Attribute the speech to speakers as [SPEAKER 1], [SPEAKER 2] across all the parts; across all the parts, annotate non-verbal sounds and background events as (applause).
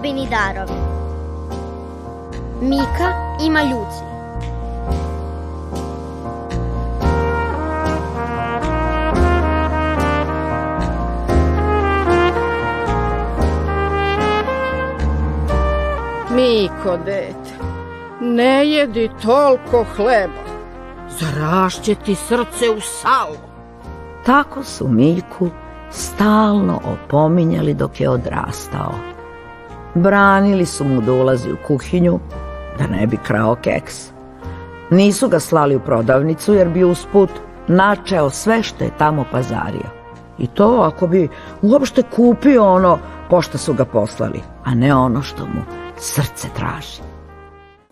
[SPEAKER 1] Babini darovi. Mika i Maljuci.
[SPEAKER 2] Miko, dete, ne jedi toliko hleba. Zarašće ti srce u salo.
[SPEAKER 3] Tako su Miku stalno opominjali dok je odrastao. Branili su mu da ulazi u kuhinju, da ne bi krao keks. Nisu ga slali u prodavnicu jer bi usput načeo sve što je tamo pazario. I to ako bi uopšte kupio ono pošto su ga poslali, a ne ono što mu srce traži.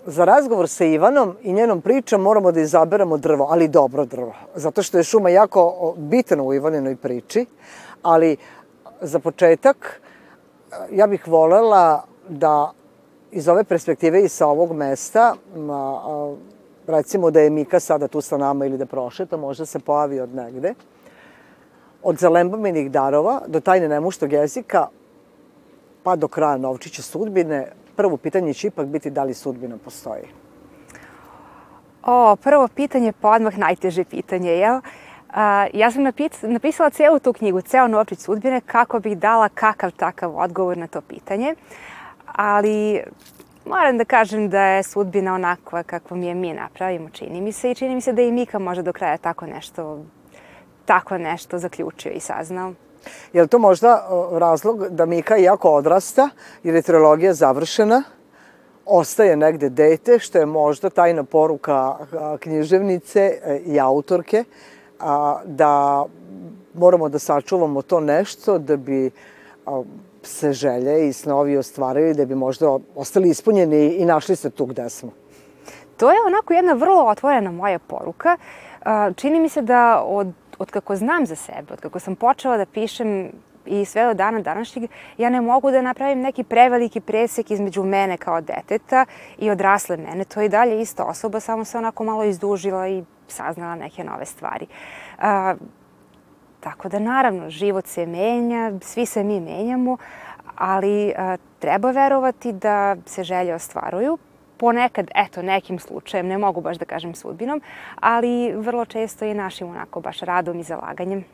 [SPEAKER 4] Za razgovor sa Ivanom i njenom pričom moramo da izaberemo drvo, ali dobro drvo. Zato što je šuma jako bitna u Ivaninoj priči, ali za početak ja bih volela da iz ove perspektive i sa ovog mesta, recimo da je Mika sada tu sa nama ili da prošeta, možda se pojavi od negde, od zalembamenih darova do tajne nemuštog jezika, pa do kraja novčića sudbine, prvo pitanje će ipak biti da li sudbina postoji.
[SPEAKER 5] O, prvo pitanje, pa odmah najteže pitanje, jel? A, ja sam napisala celu tu knjigu, ceo novčić sudbine, kako bih dala kakav takav odgovor na to pitanje. Ali moram da kažem da je sudbina onakva kakva mi je mi napravimo, čini mi se. I čini mi se da i Mika može do kraja tako nešto, tako nešto zaključio i saznao.
[SPEAKER 4] Je li to možda razlog da Mika iako odrasta, jer je trilogija završena, ostaje negde dete, što je možda tajna poruka književnice e, i autorke, da moramo da sačuvamo to nešto da bi se želje i snovi ostvarili, da bi možda ostali ispunjeni i našli se tu gde smo.
[SPEAKER 5] To je onako jedna vrlo otvorena moja poruka. Čini mi se da od, od kako znam za sebe, od kako sam počela da pišem i sve do dana današnjeg, ja ne mogu da napravim neki preveliki presek između mene kao deteta i odrasle mene. To je i dalje ista osoba, samo se onako malo izdužila i saznala neke nove stvari. A, tako da naravno, život se menja, svi se mi menjamo, ali a, treba verovati da se želje ostvaruju, ponekad, eto, nekim slučajem, ne mogu baš da kažem sudbinom, ali vrlo često i našim onako baš radom i zalaganjem.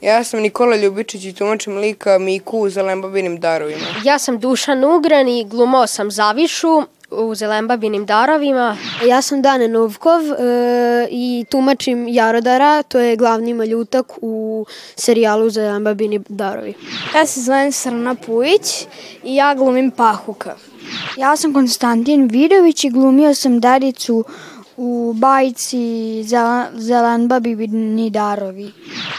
[SPEAKER 6] Ja sam Nikola Ljubičić i tumačim lika Miku u Zelembabinim darovima.
[SPEAKER 7] Ja sam Dušan Ugran i glumao sam Zavišu u Zelembabinim darovima.
[SPEAKER 8] Ja sam Dane Novkov e, i tumačim Jarodara, to je glavni maljutak u serijalu Zelembabini darovi.
[SPEAKER 9] Ja se zovem Srna Pujić i ja glumim Pahuka.
[SPEAKER 10] Ja sam Konstantin Vidović i glumio sam Daricu u bajci Zelan babini darovi.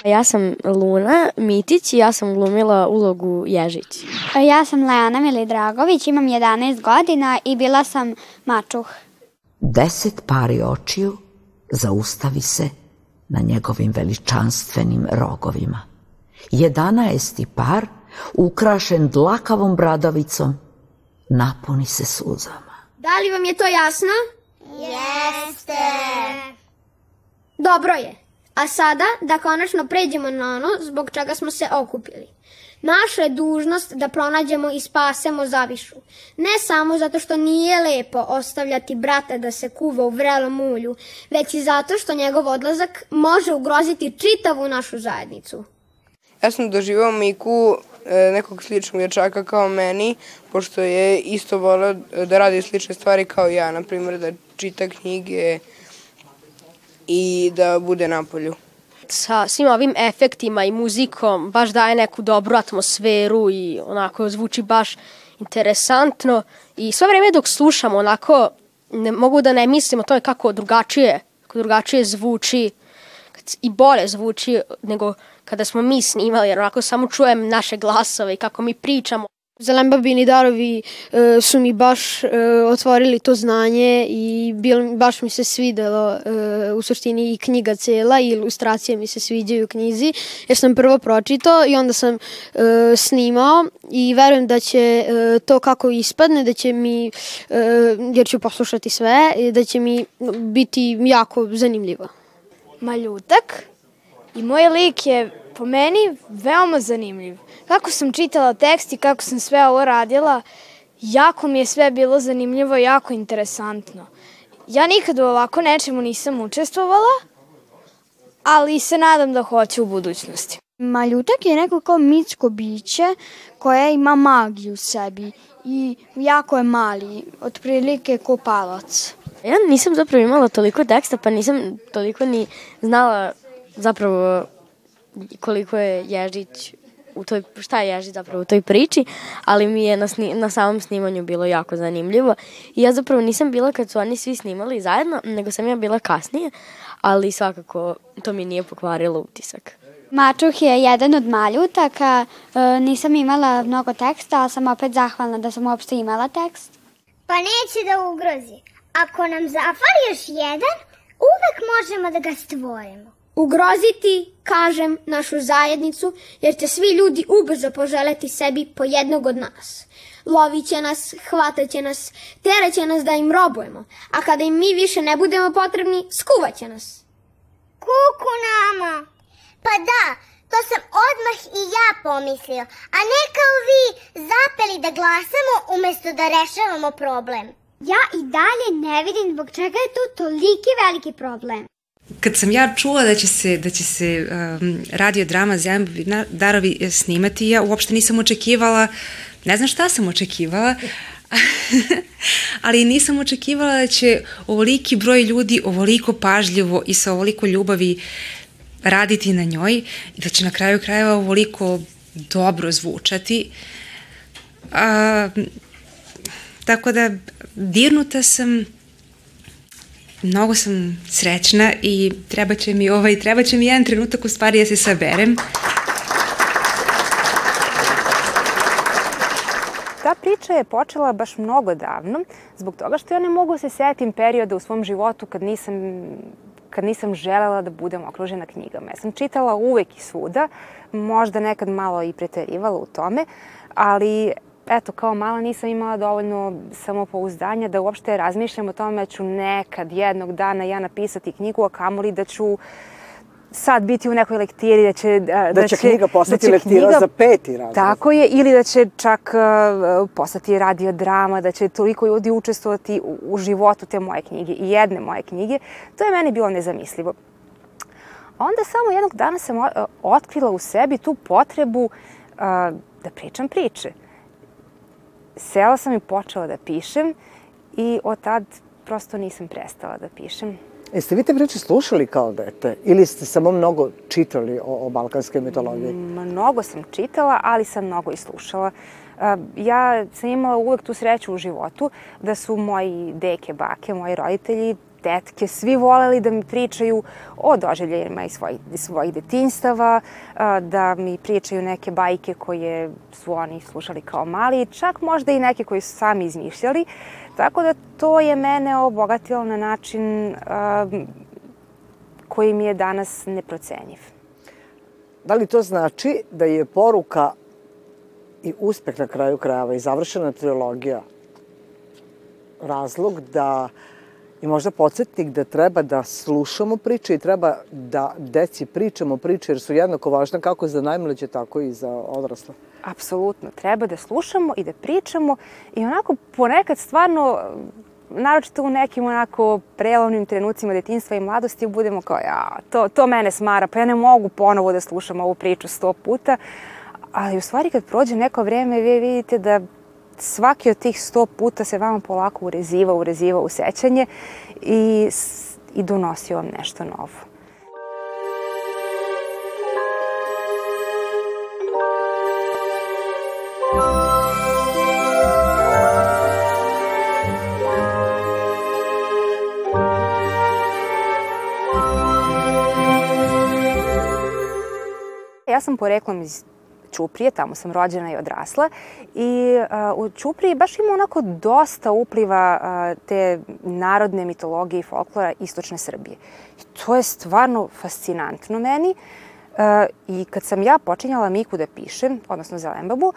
[SPEAKER 11] Ja sam Luna Mitić i ja sam glumila ulogu Ježić.
[SPEAKER 12] Ja sam Lejana Milidragović, imam 11 godina i bila sam mačuh.
[SPEAKER 3] Deset pari očiju zaustavi se na njegovim veličanstvenim rogovima. Jedanaesti par, ukrašen dlakavom bradavicom, napuni se suzama.
[SPEAKER 13] Da li vam je to jasno?
[SPEAKER 14] Jeste.
[SPEAKER 13] Dobro je. A sada da konačno pređemo na ono zbog čega smo se okupili. Naša je dužnost da pronađemo i spasemo Zavišu. Ne samo zato što nije lepo ostavljati brata da se kuva u vrelom ulju, već i zato što njegov odlazak može ugroziti čitavu našu zajednicu.
[SPEAKER 6] Ja sam doživao Miku nekog sličnog dječaka kao meni, pošto je isto volio da radi slične stvari kao ja, na primjer da čita knjige i da bude na polju.
[SPEAKER 7] Sa svim ovim efektima i muzikom baš daje neku dobru atmosferu i onako zvuči baš interesantno i sve vreme dok slušamo onako ne mogu da ne mislim o tome kako drugačije, kako drugačije zvuči i bolje zvuči nego kada smo mi snimali, jer onako samo čujem naše glasove i kako mi pričamo.
[SPEAKER 8] Zelembabini darovi e, su mi baš e, otvorili to znanje i bil, baš mi se svidelo e, u suštini i knjiga cela i ilustracije mi se sviđaju u knjizi jer sam prvo pročitao i onda sam e, snimao i verujem da će e, to kako ispadne da će mi, e, jer ću poslušati sve, da će mi biti jako zanimljivo.
[SPEAKER 9] Maljutak I moj lik je po meni veoma zanimljiv. Kako sam čitala tekst i kako sam sve ovo radila, jako mi je sve bilo zanimljivo, jako interesantno. Ja nikad u ovako nečemu nisam učestvovala, ali se nadam da hoću u budućnosti.
[SPEAKER 10] Maljutak je neko kao mitsko biće koje ima magiju u sebi i jako je mali, otprilike ko palac.
[SPEAKER 11] Ja nisam zapravo imala toliko teksta, pa nisam toliko ni znala zapravo koliko je Ježić u toj, šta je Ježić zapravo u toj priči, ali mi je na, sni, na samom snimanju bilo jako zanimljivo. I ja zapravo nisam bila kad su oni svi snimali zajedno, nego sam ja bila kasnije, ali svakako to mi nije pokvarilo utisak.
[SPEAKER 12] Mačuh je jedan od maljutaka, e, nisam imala mnogo teksta, ali sam opet zahvalna da sam uopšte imala tekst.
[SPEAKER 13] Pa neće da ugrozi. Ako nam zafali još jedan, uvek možemo da ga stvorimo. Ugroziti, kažem, našu zajednicu, jer će svi ljudi ubrzo poželeti sebi po jednog od nas. Lovit će nas, hvatat će nas, teraće nas da im robujemo, a kada im mi više ne budemo potrebni, skuvaće nas.
[SPEAKER 14] Kuku nama! Pa da, to sam odmah i ja pomislio, a ne kao vi zapeli da glasamo umesto da rešavamo problem.
[SPEAKER 13] Ja i dalje ne vidim zbog čega je to toliki veliki problem.
[SPEAKER 15] Kad sam ja čula da će se, da će se um, radio drama Zemljovi darovi snimati, ja uopšte nisam očekivala, ne znam šta sam očekivala, (laughs) ali nisam očekivala da će ovoliki broj ljudi ovoliko pažljivo i sa ovoliko ljubavi raditi na njoj i da će na kraju krajeva ovoliko dobro zvučati. A, tako da dirnuta sam mnogo sam srećna i treba će mi ovaj, treba će mi jedan trenutak u stvari ja da se saberem.
[SPEAKER 5] Ta priča je počela baš mnogo davno, zbog toga što ja ne mogu se setim perioda u svom životu kad nisam kad nisam želela da budem okružena knjigama. Ja sam čitala uvek i svuda, možda nekad malo i preterivala u tome, ali eto, kao mala nisam imala dovoljno samopouzdanja da uopšte razmišljam o tome da ću nekad, jednog dana ja napisati knjigu, a kamoli da ću sad biti u nekoj lektiri, da će...
[SPEAKER 4] Da, da će, će knjiga postati da lektira knjiga, za peti razred.
[SPEAKER 5] Tako je, ili da će čak uh, postati radiodrama, da će toliko ljudi učestvovati u, u životu te moje knjige i jedne moje knjige. To je meni bilo nezamislivo. Onda samo jednog dana sam otkrila u sebi tu potrebu uh, da pričam priče sela sam i počela da pišem i od tad prosto nisam prestala da pišem.
[SPEAKER 4] Jeste vi te priče slušali kao dete ili ste samo mnogo čitali o, o balkanskoj mitologiji?
[SPEAKER 5] Mnogo sam čitala, ali sam mnogo i slušala. Ja sam imala uvek tu sreću u životu da su moji deke, bake, moji roditelji tetke, svi voleli da mi pričaju o doživljajima iz svojih, svojih detinstava, da mi pričaju neke bajke koje su oni slušali kao mali, čak možda i neke koje su sami izmišljali. Tako da to je mene obogatilo na način koji mi je danas neprocenjiv.
[SPEAKER 4] Da li to znači da je poruka i uspeh na kraju krajeva i završena trilogija razlog da uh, i možda podsjetnik da treba da slušamo priče i treba da deci pričamo priče jer su jednako važne kako za najmlađe, tako i za odrasle.
[SPEAKER 5] Apsolutno. Treba da slušamo i da pričamo i onako ponekad stvarno naročito u nekim onako prelovnim trenucima detinstva i mladosti budemo kao ja, to, to mene smara, pa ja ne mogu ponovo da slušam ovu priču sto puta, ali u stvari kad prođe neko vreme vi vidite da svaki od tih sto puta se vama polako ureziva, ureziva u sećanje i, i donosi vam nešto novo. Ja sam poreklom iz Ćuprije, tamo sam rođena i odrasla. I uh, u Ćupriji baš ima onako dosta upliva uh, te narodne mitologije i folklora istočne Srbije. I to je stvarno fascinantno meni. Uh, I kad sam ja počinjala Miku da pišem, odnosno Zelembabu,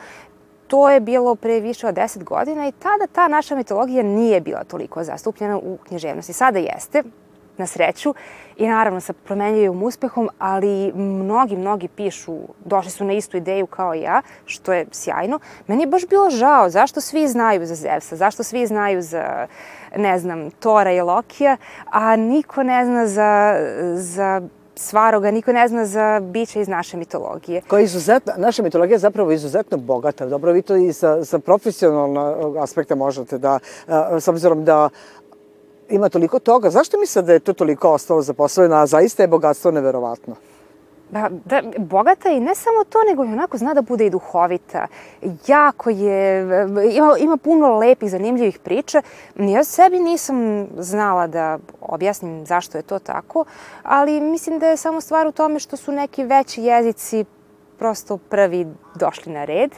[SPEAKER 5] to je bilo pre više od 10 godina i tada ta naša mitologija nije bila toliko zastupljena u književnosti. Sada jeste, na sreću i naravno sa promenljivim uspehom, ali mnogi, mnogi pišu, došli su na istu ideju kao ja, što je sjajno. Meni je baš bilo žao, zašto svi znaju za Zevsa, zašto svi znaju za, ne znam, Tora i Lokija, a niko ne zna za, za Svaroga, niko ne zna za biće iz naše mitologije.
[SPEAKER 4] Koja je izuzetno, naša mitologija je zapravo izuzetno bogata. Dobro, vi to i sa, sa profesionalnog aspekta možete da, s obzirom da ima toliko toga. Zašto mislite da je to toliko ostalo zaposleno, a zaista je bogatstvo neverovatno?
[SPEAKER 5] Da, da, bogata i ne samo to, nego i onako zna da bude i duhovita. Jako je, ima, ima puno lepih, zanimljivih priča. Ja sebi nisam znala da objasnim zašto je to tako, ali mislim da je samo stvar u tome što su neki veći jezici prosto prvi došli na red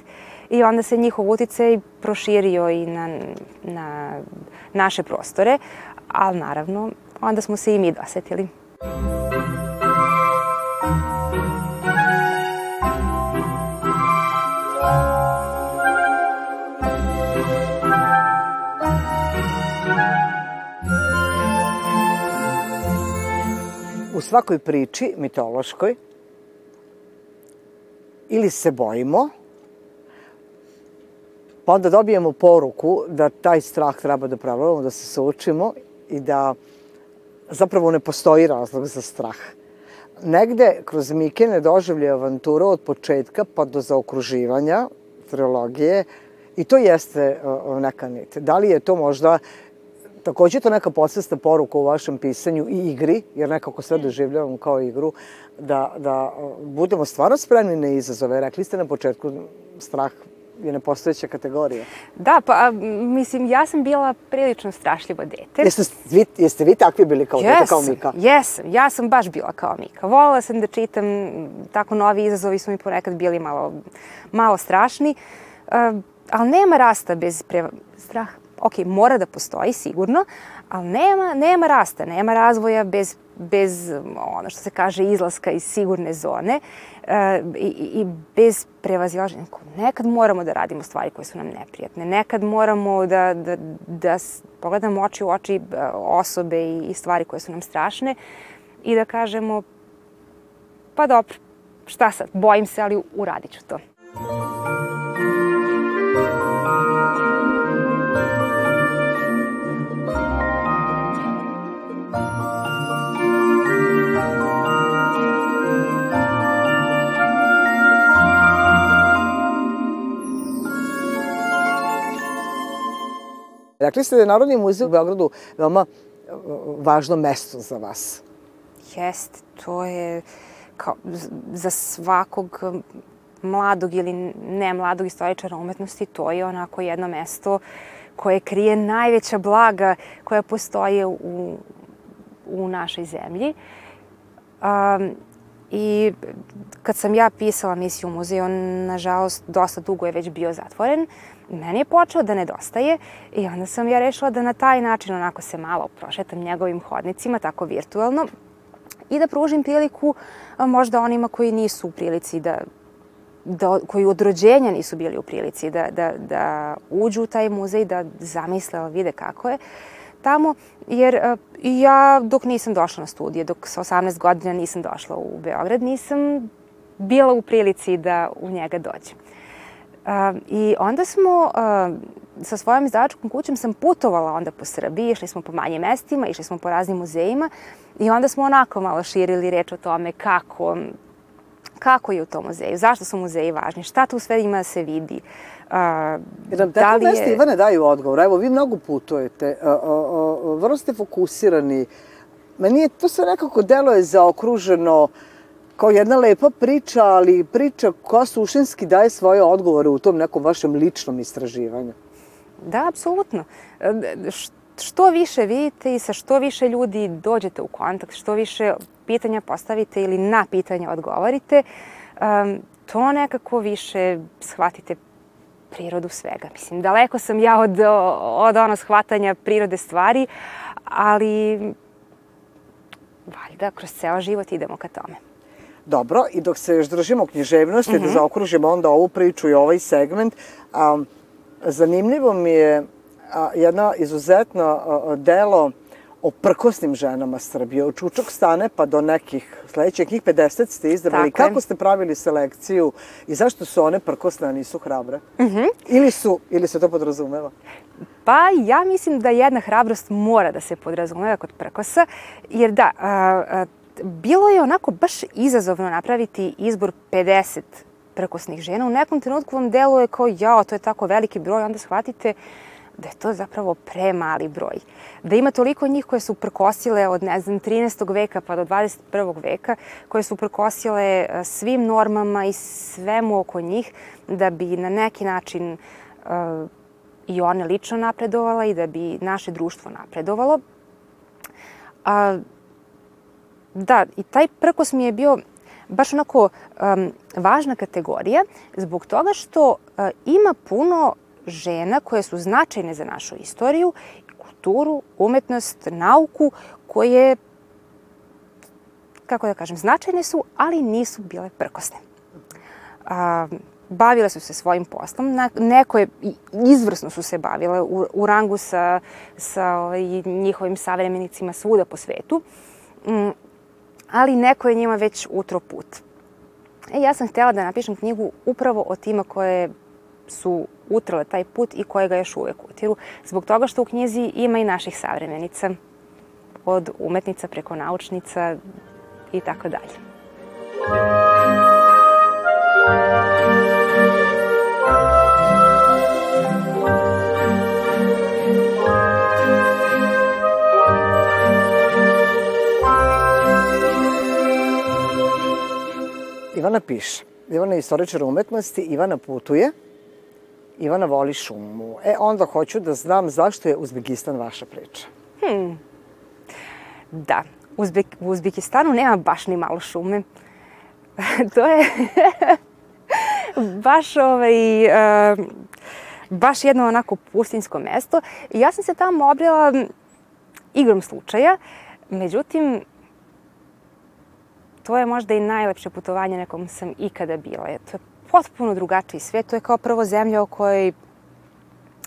[SPEAKER 5] i onda se njihov uticaj proširio i na, na naše prostore, ali naravno onda smo se i mi dosetili.
[SPEAKER 4] U svakoj priči mitološkoj ili se bojimo, pa onda dobijemo poruku da taj strah treba da pravljamo, da se suočimo i da zapravo ne postoji razlog za strah. Negde kroz Mikine doživlje avantura od početka pa do zaokruživanja trilogije i to jeste neka nit. Da li je to možda takođe to neka podsvesta poruka u vašem pisanju i igri, jer nekako sve doživljavam kao igru, da, da budemo stvarno spremni na izazove. Rekli ste na početku strah je nepostojeća kategorija.
[SPEAKER 5] Da, pa mislim, ja sam bila prilično strašljivo dete.
[SPEAKER 4] Jeste vi, jeste vi takvi bili kao
[SPEAKER 5] yes,
[SPEAKER 4] dete, kao Mika?
[SPEAKER 5] Jesam, ja sam baš bila kao Mika. Volila sam da čitam, tako novi izazovi su mi ponekad bili malo, malo strašni, uh, ali nema rasta bez preva... straha. Ok, mora da postoji sigurno, ali nema, nema rasta, nema razvoja bez, bez ono što se kaže izlaska iz sigurne zone e, i, i bez prevazilaženja. Nekad moramo da radimo stvari koje su nam neprijatne, nekad moramo da, da, da pogledamo oči u oči e, osobe i, i stvari koje su nam strašne i da kažemo pa dobro, šta sad, bojim se, ali uradit ću to.
[SPEAKER 4] Rekli ste da je Narodni muzej u Beogradu veoma važno mesto za vas.
[SPEAKER 5] Jest, to je kao za svakog mladog ili ne mladog istoričara umetnosti, to je onako jedno mesto koje krije najveća blaga koja postoje u, u našoj zemlji. Um, I kad sam ja pisala misiju u muzej, on, nažalost, dosta dugo je već bio zatvoren. Meni je počeo da nedostaje i onda sam ja rešila da na taj način onako se malo prošetam njegovim hodnicima, tako virtualno, i da pružim priliku možda onima koji nisu u prilici da da, koji od rođenja nisu bili u prilici da, da, da uđu u taj muzej, da zamisle, vide kako je tamo, jer ja dok nisam došla na studije, dok sa 18 godina nisam došla u Beograd, nisam bila u prilici da u njega dođem. Uh, I onda smo uh, sa svojom izdavačkom kućom sam putovala onda po Srbiji, išli smo po manjim mestima, išli smo po raznim muzejima i onda smo onako malo širili reč o tome kako, kako je u tom muzeju, zašto su muzeji važni, šta tu sve ima da se vidi. Uh,
[SPEAKER 4] Jer nam tako da mesta, Ivane, daju odgovor. Evo, vi mnogo putujete, uh, uh, vrlo ste fokusirani. Meni je to sve nekako deluje zaokruženo kao jedna lepa priča, ali priča koja suštinski daje svoje odgovore u tom nekom vašem ličnom istraživanju.
[SPEAKER 5] Da, apsolutno. Što više vidite i sa što više ljudi dođete u kontakt, što više pitanja postavite ili na pitanja odgovorite, to nekako više shvatite prirodu svega. Mislim, daleko sam ja od, od ono shvatanja prirode stvari, ali valjda kroz ceo život idemo ka tome.
[SPEAKER 4] Dobro, i dok se još držimo književnosti, mm -hmm. da mhm. zaokružimo onda ovu priču i ovaj segment, um, zanimljivo mi je a, jedno izuzetno a, delo o prkosnim ženama Srbije, od Čučog stane pa do nekih sledećih, njih 50 ste izabrali.
[SPEAKER 5] Tako je.
[SPEAKER 4] Kako ste pravili selekciju i zašto su one prkosne, a nisu hrabre?
[SPEAKER 5] Mhm.
[SPEAKER 4] Ili su, ili se to podrazumeva?
[SPEAKER 5] Pa ja mislim da jedna hrabrost mora da se podrazumeva kod prkosa, jer da, a, a, bilo je onako baš izazovno napraviti izbor 50 prkosnih žena. U nekom trenutku vam deluje kao, jao, to je tako veliki broj, onda shvatite da je to zapravo premali broj. Da ima toliko njih koje su prkosile od, ne znam, 13. veka pa do 21. veka, koje su prkosile a, svim normama i svemu oko njih, da bi na neki način a, i one lično napredovala i da bi naše društvo napredovalo. A, da, i taj prkos mi je bio baš onako um, važna kategorija zbog toga što uh, ima puno žena koje su značajne za našu istoriju, kulturu, umetnost, nauku, koje, kako da kažem, značajne su, ali nisu bile prkosne. A, bavile su se svojim poslom, neko je, izvrsno su se bavile u, u rangu sa, sa ovaj, njihovim savremenicima svuda po svetu, mm, ali neko je njima već utro put. E, ja sam htjela da napišem knjigu upravo o tima koje su utrle taj put i koje ga još uvek utiru, zbog toga što u knjizi ima i naših savremenica, od umetnica preko naučnica i tako dalje.
[SPEAKER 4] Ivana piše. Ivana je istoričar umetnosti, Ivana putuje, Ivana voli šumu. E, onda hoću da znam zašto je Uzbekistan vaša priča.
[SPEAKER 5] Hmm. Da, Uzbek, u Uzbekistanu nema baš ni malo šume. (laughs) to je (laughs) baš ovaj, uh, baš jedno onako pustinsko mesto. I ja sam se tamo obrila igrom slučaja. Međutim, to je možda i najlepše putovanje na kom sam ikada bila. To je potpuno drugačiji svet. To je kao prvo zemlja o kojoj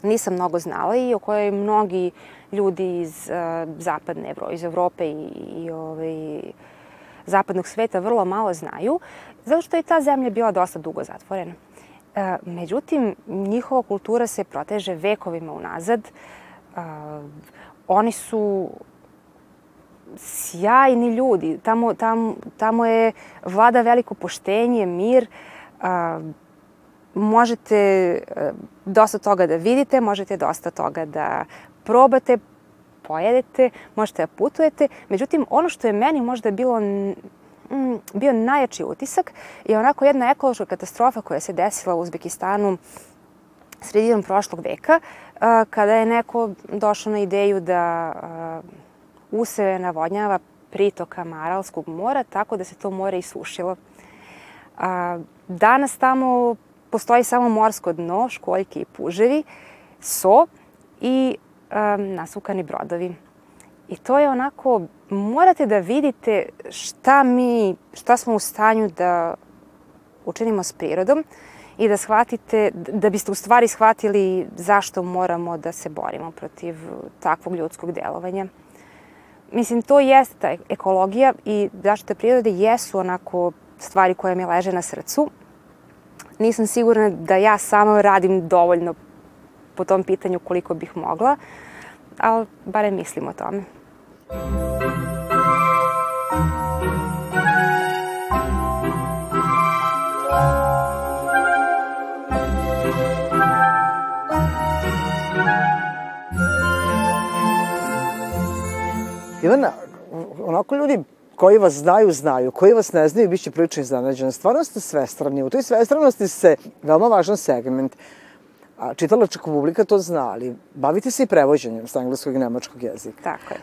[SPEAKER 5] nisam mnogo znala i o kojoj mnogi ljudi iz uh, zapadne Evrope, iz Evrope i, i ovaj, zapadnog sveta vrlo malo znaju, zato što je ta zemlja bila dosta dugo zatvorena. Uh, međutim, njihova kultura se proteže vekovima unazad. Uh, oni su sjajni ljudi. Tamo, tamo, tamo je vlada veliko poštenje, mir. A, možete a, dosta toga da vidite, možete dosta toga da probate, pojedete, možete da putujete. Međutim, ono što je meni možda bilo bio najjači utisak je onako jedna ekološka katastrofa koja se desila u Uzbekistanu sredinom prošlog veka, kada je neko došao na ideju da useve navodnjava pritokama Aralskog mora, tako da se to more isušilo. A, danas tamo postoji samo morsko dno, školjke i puževi, so i nasukani brodovi. I to je onako, morate da vidite šta mi, šta smo u stanju da učinimo s prirodom i da shvatite, da biste u stvari shvatili zašto moramo da se borimo protiv takvog ljudskog delovanja. Mislim, to jeste ta ekologija i zaštita prirode jesu onako stvari koje mi leže na srcu. Nisam sigurna da ja sama radim dovoljno po tom pitanju koliko bih mogla, ali barem mislim o tome.
[SPEAKER 4] Ivana, onako ljudi koji vas znaju, znaju, koji vas ne znaju, bit će prilično iznenađeni. Stvarno ste svestrani. U toj svestranosti se veoma važan segment. A čitalačka publika to zna, ali bavite se i prevođenjem s engleskog i nemačkog jezika.
[SPEAKER 5] Tako je.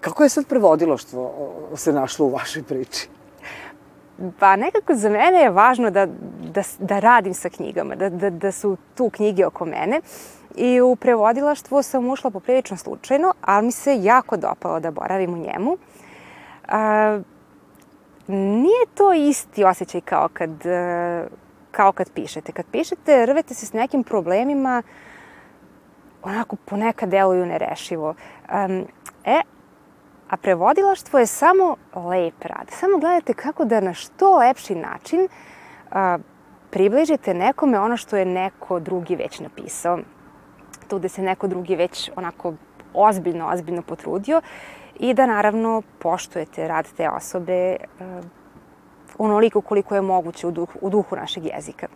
[SPEAKER 4] Kako je sad prevodiloštvo se našlo u vašoj priči?
[SPEAKER 5] Pa nekako za mene je važno da, da, da radim sa knjigama, da, da, da su tu knjige oko mene. I u prevodilaštvo sam ušla poprilično slučajno, ali mi se jako dopalo da boravim u njemu. A, nije to isti osjećaj kao kad, kao kad pišete. Kad pišete, rvete se s nekim problemima, onako ponekad deluju nerešivo. Um, e, A prevodilaštvo je samo lep rad. Samo gledajte kako da na što lepši način a, približite nekome ono što je neko drugi već napisao. Tu gde se neko drugi već onako ozbiljno, ozbiljno potrudio i da naravno poštujete rad te osobe uh, onoliko koliko je moguće u duhu, u duhu našeg jezika.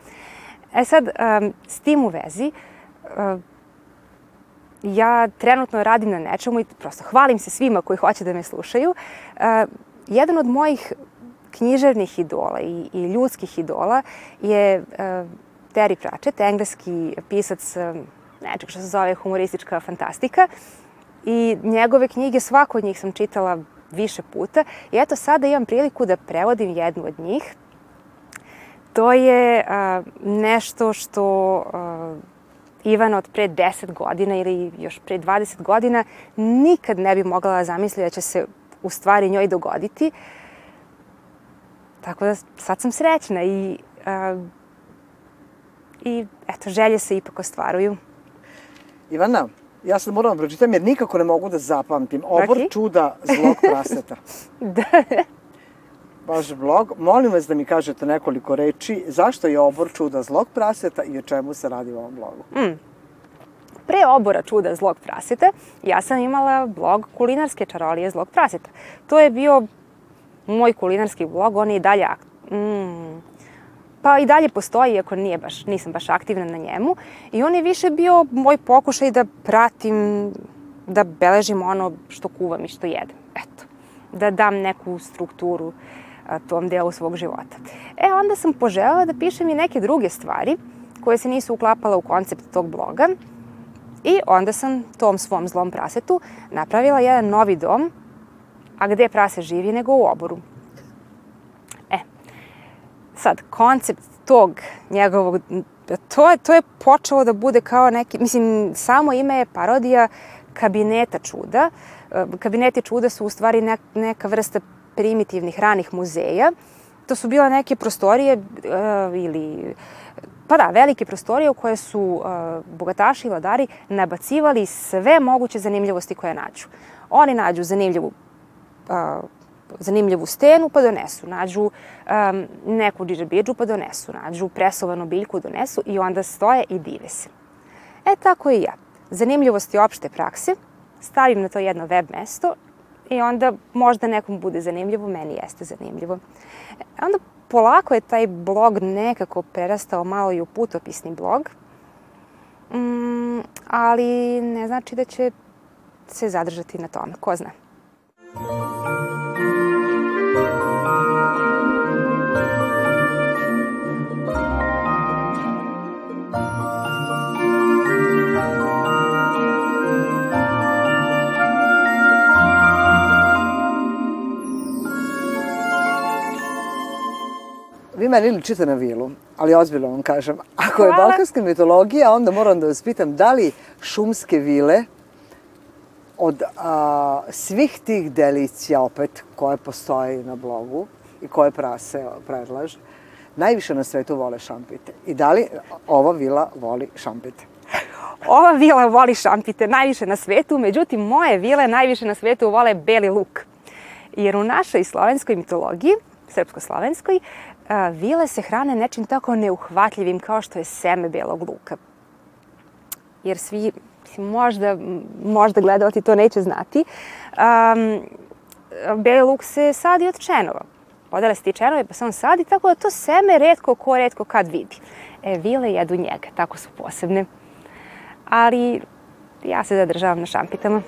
[SPEAKER 5] E sad, um, s tim u vezi, uh, ja trenutno radim na nečemu i prosto hvalim se svima koji hoće da me slušaju. Jedan od mojih književnih idola i, i ljudskih idola je Terry Pratchett, engleski pisac nečeg što se zove humoristička fantastika. I njegove knjige, svako od njih sam čitala više puta. I eto sada imam priliku da prevodim jednu od njih. To je a, nešto što a, Ivana od pre 10 godina ili još pre 20 godina nikad ne bi mogla da zamisli da će se u stvari njoj dogoditi. Tako da sad sam srećna i, a, i eto, želje se ipak ostvaruju.
[SPEAKER 4] Ivana, ja sad moram da pročitam jer nikako ne mogu da zapamtim. Obor okay. čuda zlog (laughs) praseta.
[SPEAKER 5] da.
[SPEAKER 4] Vaš blog. Molim vas da mi kažete nekoliko reči. Zašto je obor čuda zlog praseta i o čemu se radi u ovom blogu?
[SPEAKER 5] Mm. Pre obora čuda zlog praseta ja sam imala blog kulinarske čarolije zlog praseta. To je bio moj kulinarski blog, on je i dalje mm, pa i dalje postoji, iako nije baš, nisam baš aktivna na njemu. I on je više bio moj pokušaj da pratim, da beležim ono što kuvam i što jedem. Eto, da dam neku strukturu a, tom delu svog života. E, onda sam poželjela da pišem i neke druge stvari koje se nisu uklapala u koncept tog bloga. I onda sam tom svom zlom prasetu napravila jedan novi dom, a gde prase živi nego u oboru. Sad, koncept tog njegovog, to je, to je počelo da bude kao neki, mislim, samo ime je parodija kabineta čuda. E, kabineti čuda su u stvari neka vrsta primitivnih ranih muzeja. To su bila neke prostorije uh, ili pa da, velike prostorije u koje su uh, bogataši i vladari nabacivali sve moguće zanimljivosti koje nađu. Oni nađu zanimljivu uh, zanimljivu stenu pa donesu, nađu um, neku džidžabidžu pa donesu, nađu presovanu biljku donesu i onda stoje i dive se. E tako i ja. Zanimljivosti opšte prakse, stavim na to jedno web mesto i onda možda nekom bude zanimljivo, meni jeste zanimljivo. E, onda polako je taj blog nekako prerastao malo i u putopisni blog, mm, ali ne znači da će se zadržati na tome, ko zna.
[SPEAKER 4] Vi meni ličite na vilu, ali ozbiljno vam kažem. Ako je balkanska mitologija, onda moram da vas pitam da li šumske vile od a, svih tih delicija opet koje postoje na blogu i koje prase predlaže, najviše na svetu vole šampite. I da li ova vila voli šampite? (laughs)
[SPEAKER 5] Ova vila voli šampite najviše na svetu, međutim moje vile najviše na svetu vole beli luk. Jer u našoj slovenskoj mitologiji, srpsko-slovenskoj, vile se hrane nečim tako neuhvatljivim kao što je seme belog luka. Jer svi, možda, možda gledalci to neće znati, um, beli luk se sadi od čenova. Odele se ti čenovi pa se on sadi, tako da to seme redko ko redko kad vidi. E, vile jedu njega, tako su posebne. Ali ja se zadržavam na šampitama.